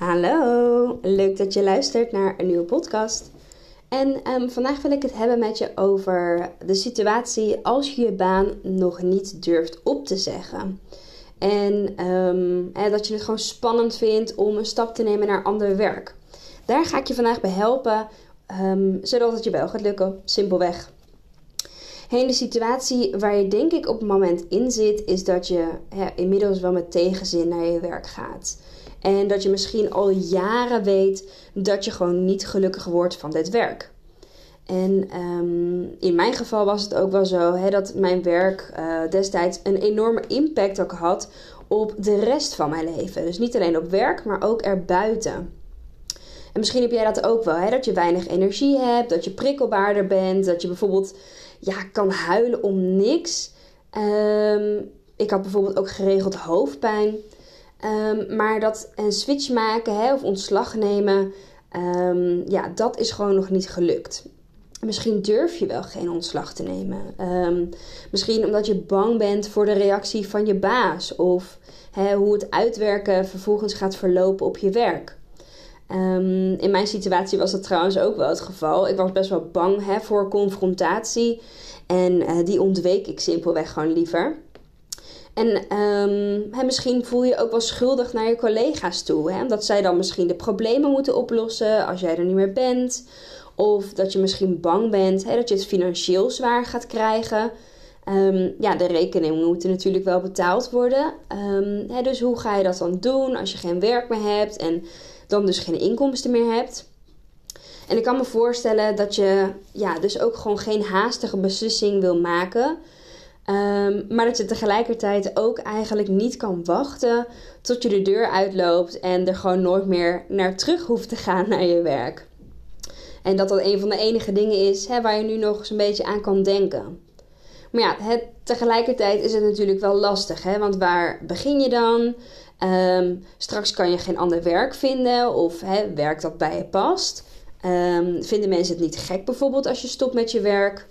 Hallo, leuk dat je luistert naar een nieuwe podcast. En ehm, vandaag wil ik het hebben met je over de situatie als je je baan nog niet durft op te zeggen. En ehm, dat je het gewoon spannend vindt om een stap te nemen naar ander werk. Daar ga ik je vandaag bij helpen, um, zodat het je wel gaat lukken. Simpelweg. Hey, de situatie waar je denk ik op het moment in zit, is dat je inmiddels wel met tegenzin naar je werk gaat. En dat je misschien al jaren weet dat je gewoon niet gelukkig wordt van dit werk. En ehm, in mijn geval was het ook wel zo hè, dat mijn werk uh, destijds een enorme impact ook had op de rest van mijn leven. Dus niet alleen op werk, maar ook erbuiten. En misschien heb jij dat ook wel, hè, dat je weinig energie hebt, dat je prikkelbaarder bent, dat je bijvoorbeeld ja, kan huilen om niks. Um, ik had bijvoorbeeld ook geregeld hoofdpijn. Um, maar dat een switch maken hè, of ontslag nemen, um, ja, dat is gewoon nog niet gelukt. Misschien durf je wel geen ontslag te nemen. Um, misschien omdat je bang bent voor de reactie van je baas of hè, hoe het uitwerken vervolgens gaat verlopen op je werk. in mijn situatie was dat trouwens ook wel het geval. Ik was best wel bang hè, voor confrontatie en uh, die ontweek ik simpelweg gewoon liever. En um, misschien voel je ook wel schuldig naar je collega's toe. Hè? Dat zij dan misschien de problemen moeten oplossen als jij er niet meer bent. Of dat je misschien bang bent hè, dat je het financieel zwaar gaat krijgen. Um, ja, de rekeningen moeten natuurlijk wel betaald worden. Um, hè, dus hoe ga je dat dan doen als je geen werk meer hebt en dan dus geen inkomsten meer hebt? En ik kan me voorstellen dat je ja, dus ook gewoon geen haastige beslissing wil maken. Um, maar dat je tegelijkertijd ook eigenlijk niet kan wachten tot je de deur uitloopt en er gewoon nooit meer naar terug hoeft te gaan naar je werk. En dat dat een van de enige dingen is waar je nu nog eens een beetje aan kan denken. Maar ja, het, tegelijkertijd is het natuurlijk wel lastig. Want waar begin je dan? Um, straks kan je geen ander werk vinden of hè, werk dat bij je past. Um, vinden mensen het niet gek bijvoorbeeld als je stopt met je werk?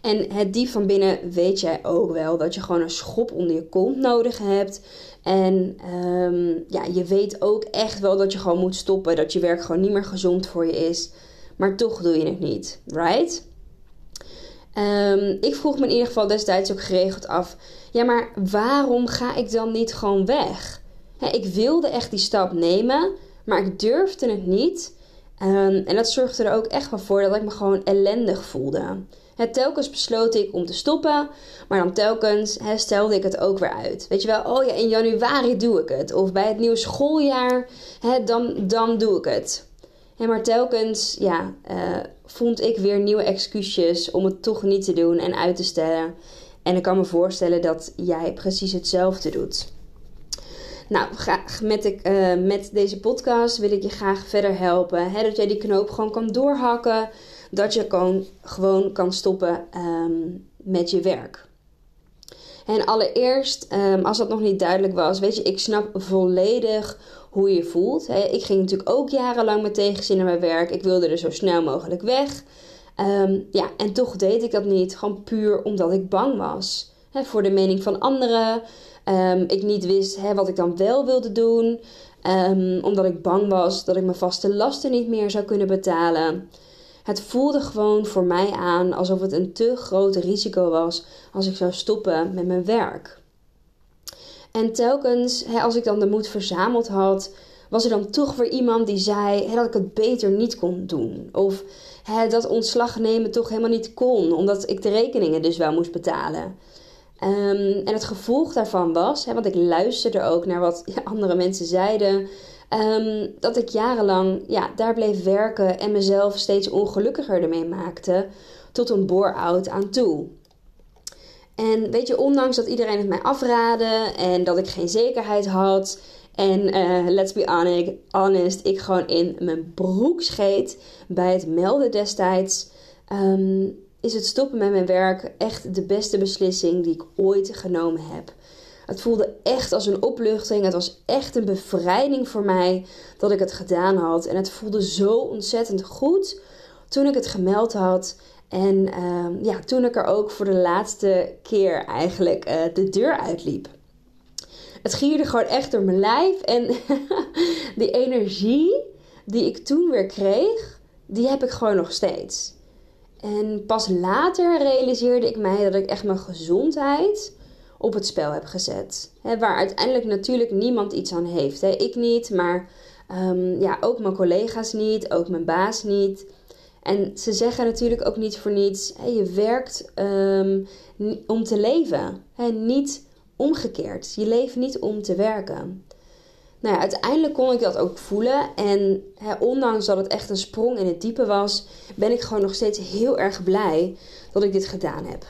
En het diep van binnen weet jij ook wel dat je gewoon een schop onder je kont nodig hebt. En um, ja, je weet ook echt wel dat je gewoon moet stoppen. Dat je werk gewoon niet meer gezond voor je is. Maar toch doe je het niet, right? Um, ik vroeg me in ieder geval destijds ook geregeld af: ja, maar waarom ga ik dan niet gewoon weg? ik wilde echt die stap nemen, maar ik durfde het niet. Um, en dat zorgde er ook echt wel voor dat ik me gewoon ellendig voelde. Het telkens besloot ik om te stoppen, maar dan telkens he, stelde ik het ook weer uit. Weet je wel, oh ja, in januari doe ik het. Of bij het nieuwe schooljaar, dan, dan doe ik het. En maar telkens, ja, uh, vond ik weer nieuwe excuses om het toch niet te doen en uit te stellen. En ik kan me voorstellen dat jij precies hetzelfde doet. Nou, met, ik, uh, met deze podcast wil ik je graag verder helpen. Dat jij die knoop gewoon kan doorhakken dat je kan, gewoon kan stoppen um, met je werk. En allereerst, um, als dat nog niet duidelijk was, weet je, ik snap volledig hoe je voelt. ik ging natuurlijk ook jarenlang met tegenzin naar mijn werk. Ik wilde er zo snel mogelijk weg. Um, ja, en toch deed ik dat niet. Gewoon puur omdat ik bang was. Voor de mening van anderen. Ik niet wist wat ik dan wel wilde doen. Omdat ik bang was dat ik mijn vaste lasten niet meer zou kunnen betalen. Het voelde gewoon voor mij aan alsof het een te groot risico was als ik zou stoppen met mijn werk. En telkens, hè, als ik dan de moed verzameld had, was er dan toch weer iemand die zei hè, dat ik het beter niet kon doen. Of hè, dat ontslag nemen toch helemaal niet kon, omdat ik de rekeningen dus wel moest betalen. Um, en het gevolg daarvan was, hè, want ik luisterde ook naar wat andere mensen zeiden, Um, dat ik jarenlang ja, daar bleef werken en mezelf steeds ongelukkiger ermee maakte, tot een bore-out aan toe. En weet je, ondanks dat iedereen het mij afraadde en dat ik geen zekerheid had. En uh, let's be honest, ik gewoon in mijn broek scheet bij het melden destijds. Ehm, is het stoppen met mijn werk echt de beste beslissing die ik ooit genomen heb. Het voelde echt als een opluchting. Het was echt een bevrijding voor mij dat ik het gedaan had. En het voelde zo ontzettend goed toen ik het gemeld had. En ehm, ja, toen ik er ook voor de laatste keer eigenlijk uh, de deur uitliep. Het gierde gewoon echt door mijn lijf. En die energie die ik toen weer kreeg, die heb ik gewoon nog steeds. En pas later realiseerde ik mij dat ik echt mijn gezondheid op het spel heb gezet. waar uiteindelijk natuurlijk niemand iets aan heeft. Ik niet, maar ehm, ja, ook mijn collega's niet, ook mijn baas niet. En ze zeggen natuurlijk ook niet voor niets: je werkt um, om te leven, niet omgekeerd. Je leeft niet om te werken. Nou ja, uiteindelijk kon ik dat ook voelen. En ondanks dat het echt een sprong in het diepe was, ben ik gewoon nog steeds heel erg blij dat ik dit gedaan heb.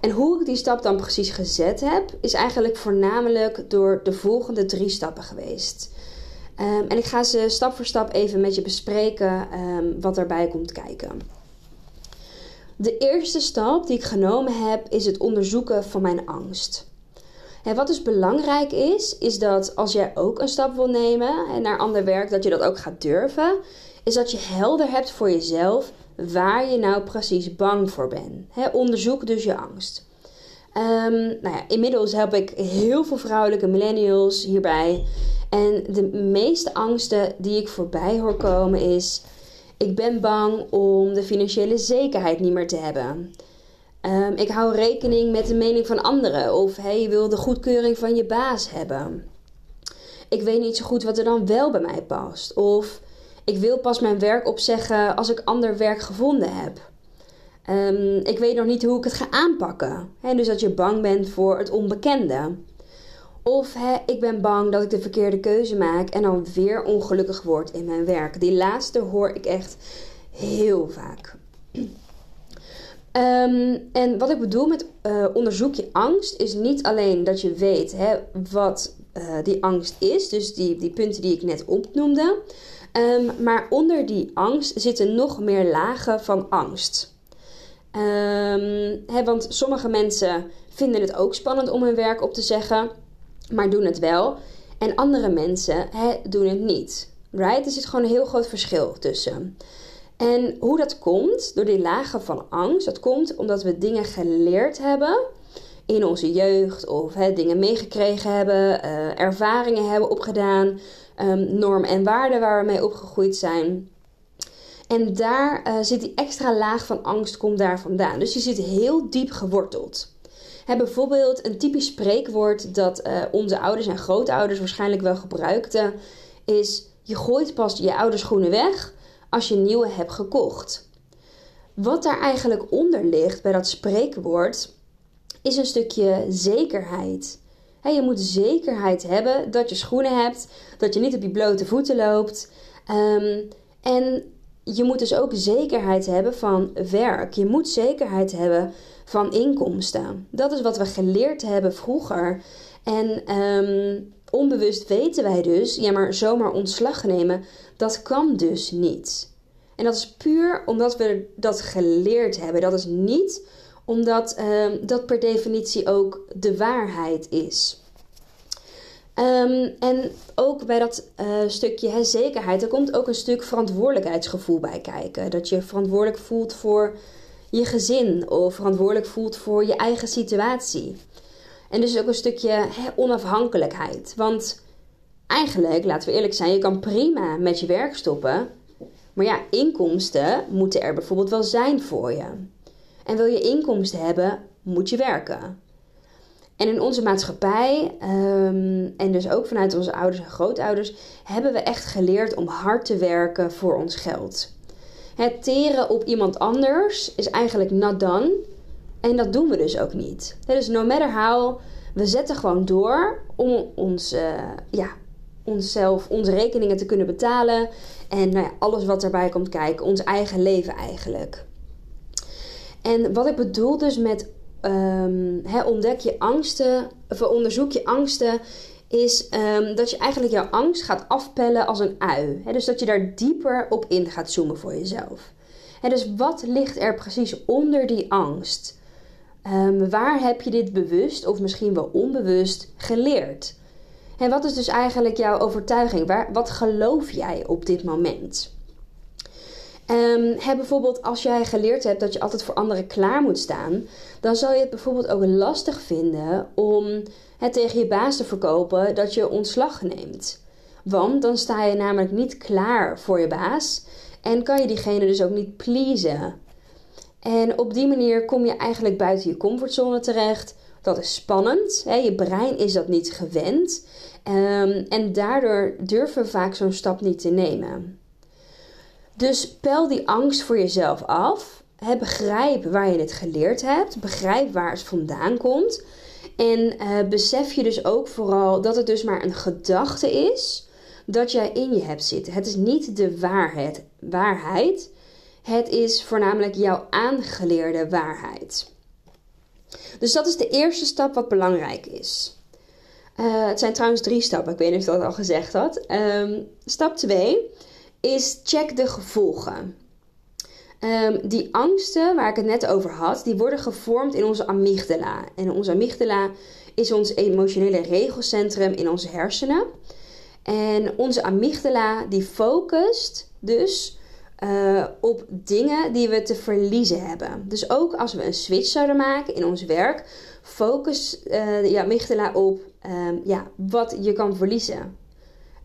En hoe ik die stap dan precies gezet heb, is eigenlijk voornamelijk door de volgende drie stappen geweest. Ehm, en ik ga ze stap voor stap even met je bespreken um, wat daarbij komt kijken. De eerste stap die ik genomen heb, is het onderzoeken van mijn angst. En wat dus belangrijk is, is dat als jij ook een stap wil nemen naar ander werk, dat je dat ook gaat durven. Is dat je helder hebt voor jezelf waar je nou precies bang voor bent. onderzoek dus je angst. Um, nou ja, inmiddels help ik heel veel vrouwelijke millennials hierbij. En de meeste angsten die ik voorbij hoor komen is: ik ben bang om de financiële zekerheid niet meer te hebben. Um, ik hou rekening met de mening van anderen. Of hey, je wil de goedkeuring van je baas hebben. Ik weet niet zo goed wat er dan wel bij mij past. Of ik wil pas mijn werk opzeggen als ik ander werk gevonden heb. Um, ik weet nog niet hoe ik het ga aanpakken. Dus dat je bang bent voor het onbekende. Of ik ben bang dat ik de verkeerde keuze maak en dan weer ongelukkig word in mijn werk. Die laatste hoor ik echt heel vaak. Um, en wat ik bedoel met uh, onderzoek je angst is niet alleen dat je weet wat uh, die angst is, dus die, die punten die ik net opnoemde, um, maar onder die angst zitten nog meer lagen van angst. Hè, want sommige mensen vinden het ook spannend om hun werk op te zeggen, maar doen het wel. En andere mensen doen het niet. Right? Er zit gewoon een heel groot verschil tussen. En hoe dat komt, door die lagen van angst, dat komt omdat we dingen geleerd hebben in onze jeugd of dingen meegekregen hebben, uh, ervaringen hebben opgedaan, um, normen en waarden waar we mee opgegroeid zijn. En daar uh, zit die extra laag van angst komt daar vandaan. Dus je zit heel diep geworteld. Hè, bijvoorbeeld een typisch spreekwoord dat uh, onze ouders en grootouders waarschijnlijk wel gebruikten is: je gooit pas je oude schoenen weg als je nieuwe hebt gekocht. Wat daar eigenlijk onder ligt bij dat spreekwoord is een stukje zekerheid. Je moet zekerheid hebben dat je schoenen hebt, dat je niet op je blote voeten loopt. Um, en je moet dus ook zekerheid hebben van werk. Je moet zekerheid hebben van inkomsten. Dat is wat we geleerd hebben vroeger. En um, onbewust weten wij dus, ja, maar zomaar ontslag nemen, dat kan dus niet. En dat is puur omdat we dat geleerd hebben. Dat is niet omdat um, dat per definitie ook de waarheid is. Um, en ook bij dat uh, stukje zekerheid, er komt ook een stuk verantwoordelijkheidsgevoel bij kijken. Dat je verantwoordelijk voelt voor je gezin of verantwoordelijk voelt voor je eigen situatie. En dus ook een stukje hè, onafhankelijkheid. Want eigenlijk, laten we eerlijk zijn, je kan prima met je werk stoppen. Maar ja, inkomsten moeten er bijvoorbeeld wel zijn voor je. En wil je inkomsten hebben, moet je werken. En in onze maatschappij, um, en dus ook vanuit onze ouders en grootouders, hebben we echt geleerd om hard te werken voor ons geld. Het teren op iemand anders is eigenlijk not. En dat doen we dus ook niet. Dus no matter how, we zetten gewoon door om ons, uh, ja, onszelf, onze rekeningen te kunnen betalen. En nou ja, alles wat erbij komt kijken, ons eigen leven eigenlijk. En wat ik bedoel dus met um, ontdek je angsten, of onderzoek je angsten, is um, dat je eigenlijk jouw angst gaat afpellen als een ui. dus dat je daar dieper op in gaat zoomen voor jezelf. dus wat ligt er precies onder die angst? Um, waar heb je dit bewust of misschien wel onbewust geleerd? En wat is dus eigenlijk jouw overtuiging? Waar, wat geloof jij op dit moment? Um, bijvoorbeeld als jij geleerd hebt dat je altijd voor anderen klaar moet staan, dan zal je het bijvoorbeeld ook lastig vinden om het tegen je baas te verkopen dat je ontslag neemt. Want dan sta je namelijk niet klaar voor je baas en kan je diegene dus ook niet pleasen. En op die manier kom je eigenlijk buiten je comfortzone terecht. Dat is spannend. Hè? Je brein is dat niet gewend. Um, en daardoor durven we vaak zo'n stap niet te nemen. Dus pel die angst voor jezelf af. Begrijp waar je het geleerd hebt. Begrijp waar het vandaan komt. En uh, besef je dus ook vooral dat het dus maar een gedachte is dat jij in je hebt zitten. Het is niet de waarheid. waarheid. Het is voornamelijk jouw aangeleerde waarheid. Dus dat is de eerste stap wat belangrijk is. Uh, het zijn trouwens drie stappen. Ik weet niet of ik dat al gezegd had. Um, stap 2 is check de gevolgen. Um, die angsten waar ik het net over had, die worden gevormd in onze amygdala. En onze amygdala is ons emotionele regelcentrum in onze hersenen. En onze amygdala die focust dus uh, op dingen die we te verliezen hebben. Dus ook als we een switch zouden maken in ons werk, focus uh, de amygdala op um, ja, wat je kan verliezen.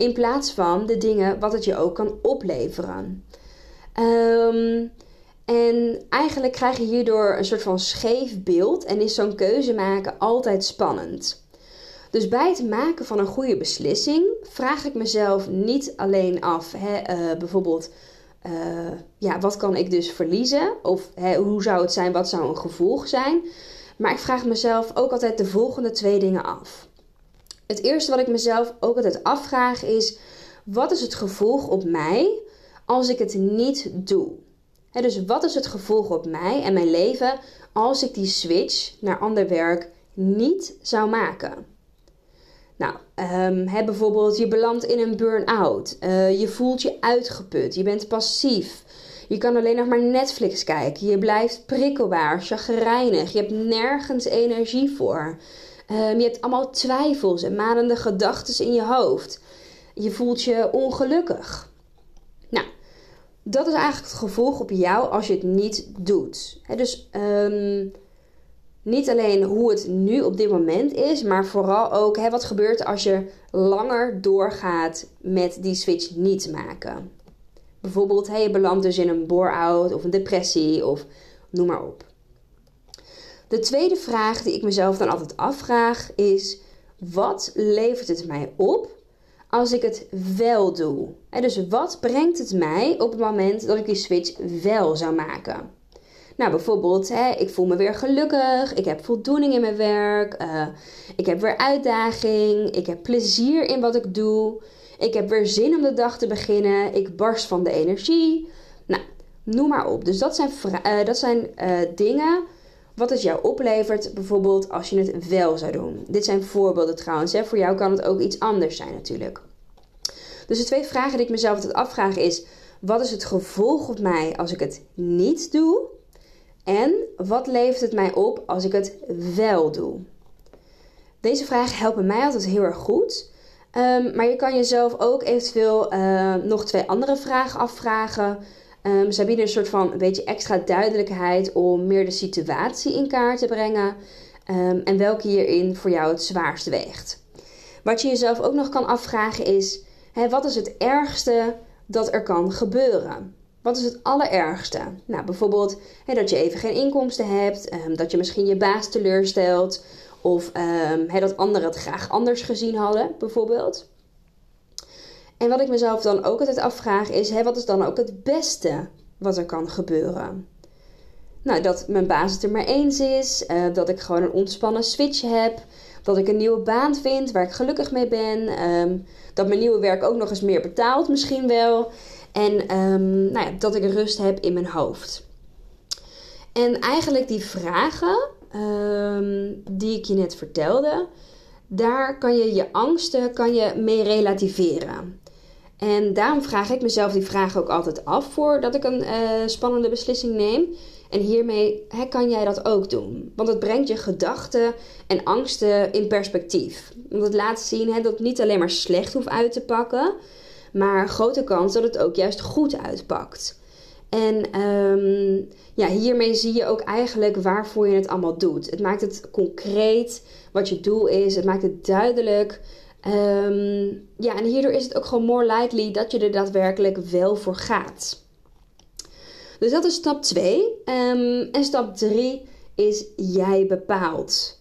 In plaats van de dingen wat het je ook kan opleveren. Um, en eigenlijk krijg je hierdoor een soort van scheef beeld en is zo'n keuze maken altijd spannend. Dus bij het maken van een goede beslissing vraag ik mezelf niet alleen af, hè, uh, bijvoorbeeld, uh, ja, wat kan ik dus verliezen? Of hè, hoe zou het zijn, wat zou een gevolg zijn? Maar ik vraag mezelf ook altijd de volgende twee dingen af. Het eerste wat ik mezelf ook altijd afvraag is: wat is het gevolg op mij als ik het niet doe? dus wat is het gevolg op mij en mijn leven als ik die switch naar ander werk niet zou maken? Nou, um, bijvoorbeeld je belandt in een burn-out. Uh, je voelt je uitgeput. Je bent passief. Je kan alleen nog maar Netflix kijken. Je blijft prikkelbaar, chagrijnig. Je hebt nergens energie voor. Um, je hebt allemaal twijfels en malende gedachten in je hoofd. Je voelt je ongelukkig. Nou, dat is eigenlijk het gevolg op jou als je het niet doet. dus um, niet alleen hoe het nu op dit moment is, maar vooral ook hè, wat gebeurt als je langer doorgaat met die switch niet maken. Bijvoorbeeld, je belandt dus in een bore-out of een depressie of noem maar op. De tweede vraag die ik mezelf dan altijd afvraag is: wat levert het mij op als ik het wel doe? dus wat brengt het mij op het moment dat ik die switch wel zou maken? Nou, bijvoorbeeld, hè, ik voel me weer gelukkig, ik heb voldoening in mijn werk, uh, ik heb weer uitdaging, ik heb plezier in wat ik doe, ik heb weer zin om de dag te beginnen, ik barst van de energie. Nou, noem maar op. Dus dat zijn, uh, dat zijn uh, dingen wat het jou oplevert, bijvoorbeeld als je het wel zou doen. Dit zijn voorbeelden trouwens. Hè. Voor jou kan het ook iets anders zijn natuurlijk. Dus de twee vragen die ik mezelf altijd afvraag is: wat is het gevolg op mij als ik het niet doe? En wat levert het mij op als ik het wel doe? Deze vragen helpen mij altijd heel erg goed. Um, maar je kan jezelf ook eventueel uh, nog twee andere vragen afvragen. Um, zij bieden een soort van een beetje extra duidelijkheid om meer de situatie in kaart te brengen. Um, en welke hierin voor jou het zwaarst weegt. Wat je jezelf ook nog kan afvragen is: hè, wat is het ergste dat er kan gebeuren? Wat is het allerergste? Nou, bijvoorbeeld hè, dat je even geen inkomsten hebt, um, dat je misschien je baas teleurstelt, of hè, dat anderen het graag anders gezien hadden, bijvoorbeeld. En wat ik mezelf dan ook altijd afvraag is: hè, wat is dan ook het beste wat er kan gebeuren? Nou, dat mijn baas het er maar eens is, uh, dat ik gewoon een ontspannen switch heb, dat ik een nieuwe baan vind waar ik gelukkig mee ben, um, dat mijn nieuwe werk ook nog eens meer betaalt misschien wel en um, nou ja, dat ik rust heb in mijn hoofd. En eigenlijk die vragen ehm, die ik je net vertelde, daar kan je je angsten kan je mee relativeren. En daarom vraag ik mezelf die vraag ook altijd af voordat ik een uh, spannende beslissing neem. En hiermee hè, kan jij dat ook doen. Want het brengt je gedachten en angsten in perspectief. Want het laat zien hè, dat het niet alleen maar slecht hoeft uit te pakken, maar grote kans dat het ook juist goed uitpakt. En um, ja, hiermee zie je ook eigenlijk waarvoor je het allemaal doet. Het maakt het concreet wat je doel is. Het maakt het duidelijk. Um, ja, en hierdoor is het ook gewoon more likely dat je er daadwerkelijk wel voor gaat. Dus dat is stap 2. Um, ehm, en stap 3 is jij bepaalt.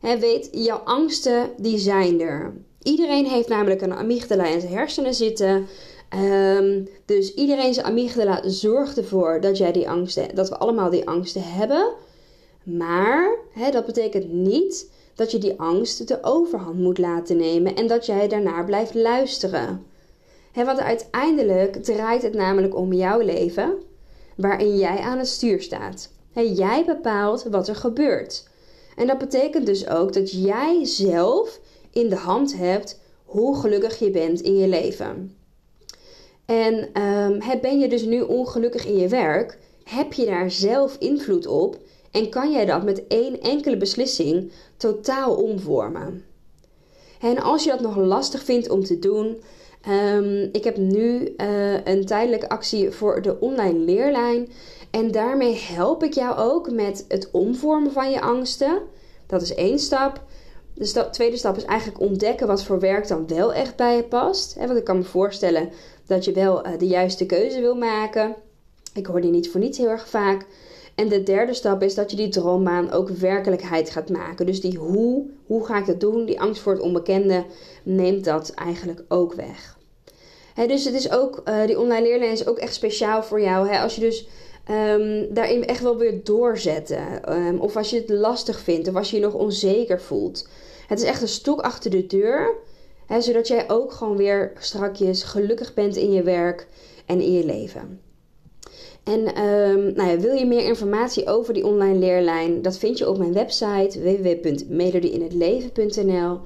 Weet, jouw angsten die zijn er. Iedereen heeft namelijk een amygdala in zijn hersenen zitten. Um, dus iedereen zijn amygdala zorgt ervoor dat jij die angsten, dat we allemaal die angsten hebben. Maar dat betekent niet dat je die angst de overhand moet laten nemen en dat jij daarnaar blijft luisteren. Hè, want uiteindelijk draait het namelijk om jouw leven, waarin jij aan het stuur staat. Hè, jij bepaalt wat er gebeurt. En dat betekent dus ook dat jij zelf in de hand hebt hoe gelukkig je bent in je leven. En um, ben je dus nu ongelukkig in je werk, heb je daar zelf invloed op en kan jij dat met één enkele beslissing totaal omvormen. En als je dat nog lastig vindt om te doen, um, ik heb nu uh, een tijdelijke actie voor de online leerlijn. En daarmee help ik jou ook met het omvormen van je angsten. Dat is één stap. De tweede stap is eigenlijk ontdekken wat voor werk dan wel echt bij je past. Want ik kan me voorstellen dat je wel uh, de juiste keuze wil maken. Ik hoor die niet voor niets heel erg vaak. En de derde stap is dat je die droombaan ook werkelijkheid gaat maken. Dus die hoe, hoe ga ik dat doen, die angst voor het onbekende, neemt dat eigenlijk ook weg. dus het is ook, uh, die online leerlijn is ook echt speciaal voor jou. als je dus um, daarin echt wel weer doorzetten. Um, of als je het lastig vindt, of als je je nog onzeker voelt. Het is echt een stok achter de deur. zodat jij ook gewoon weer strakjes gelukkig bent in je werk en in je leven. En um, nou ja, wil je meer informatie over die online leerlijn? Dat vind je op mijn website www.melodieinhetleven.nl um,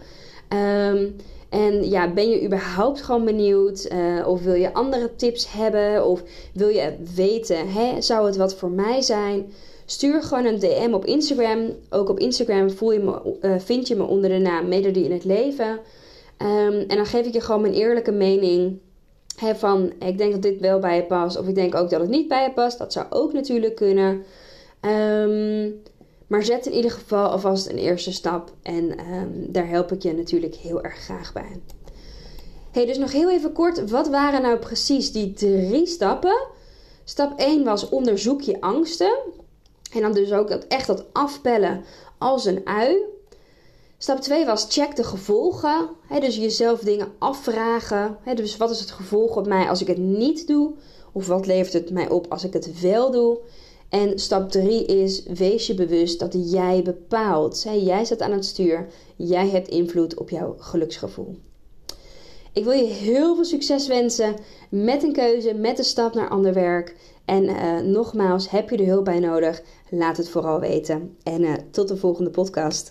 ehm, En ja, ben je überhaupt gewoon benieuwd? Uh, of wil je andere tips hebben? Of wil je weten, hè, zou het wat voor mij zijn? Stuur gewoon een DM op Instagram. Ook op Instagram je me, uh, vind je me onder de naam Melodie in het Leven. Um, en dan geef ik je gewoon mijn eerlijke mening van ik denk dat dit wel bij je past, of ik denk ook dat het niet bij je past. Dat zou ook natuurlijk kunnen. Um, maar zet in ieder geval alvast een eerste stap. En um, daar help ik je natuurlijk heel erg graag bij. Hey, dus nog heel even kort. Wat waren nou precies die drie stappen? Stap 1 was onderzoek je angsten. En dan dus ook echt dat afpellen als een ui. Stap 2 was check de gevolgen. dus jezelf dingen afvragen. dus wat is het gevolg op mij als ik het niet doe? Of wat levert het mij op als ik het wel doe? En stap 3 is wees je bewust dat jij bepaalt. jij staat aan het stuur. Jij hebt invloed op jouw geluksgevoel. Ik wil je heel veel succes wensen met een keuze, met de stap naar ander werk. En uh, nogmaals, heb je er hulp bij nodig? Laat het vooral weten. En uh, tot de volgende podcast.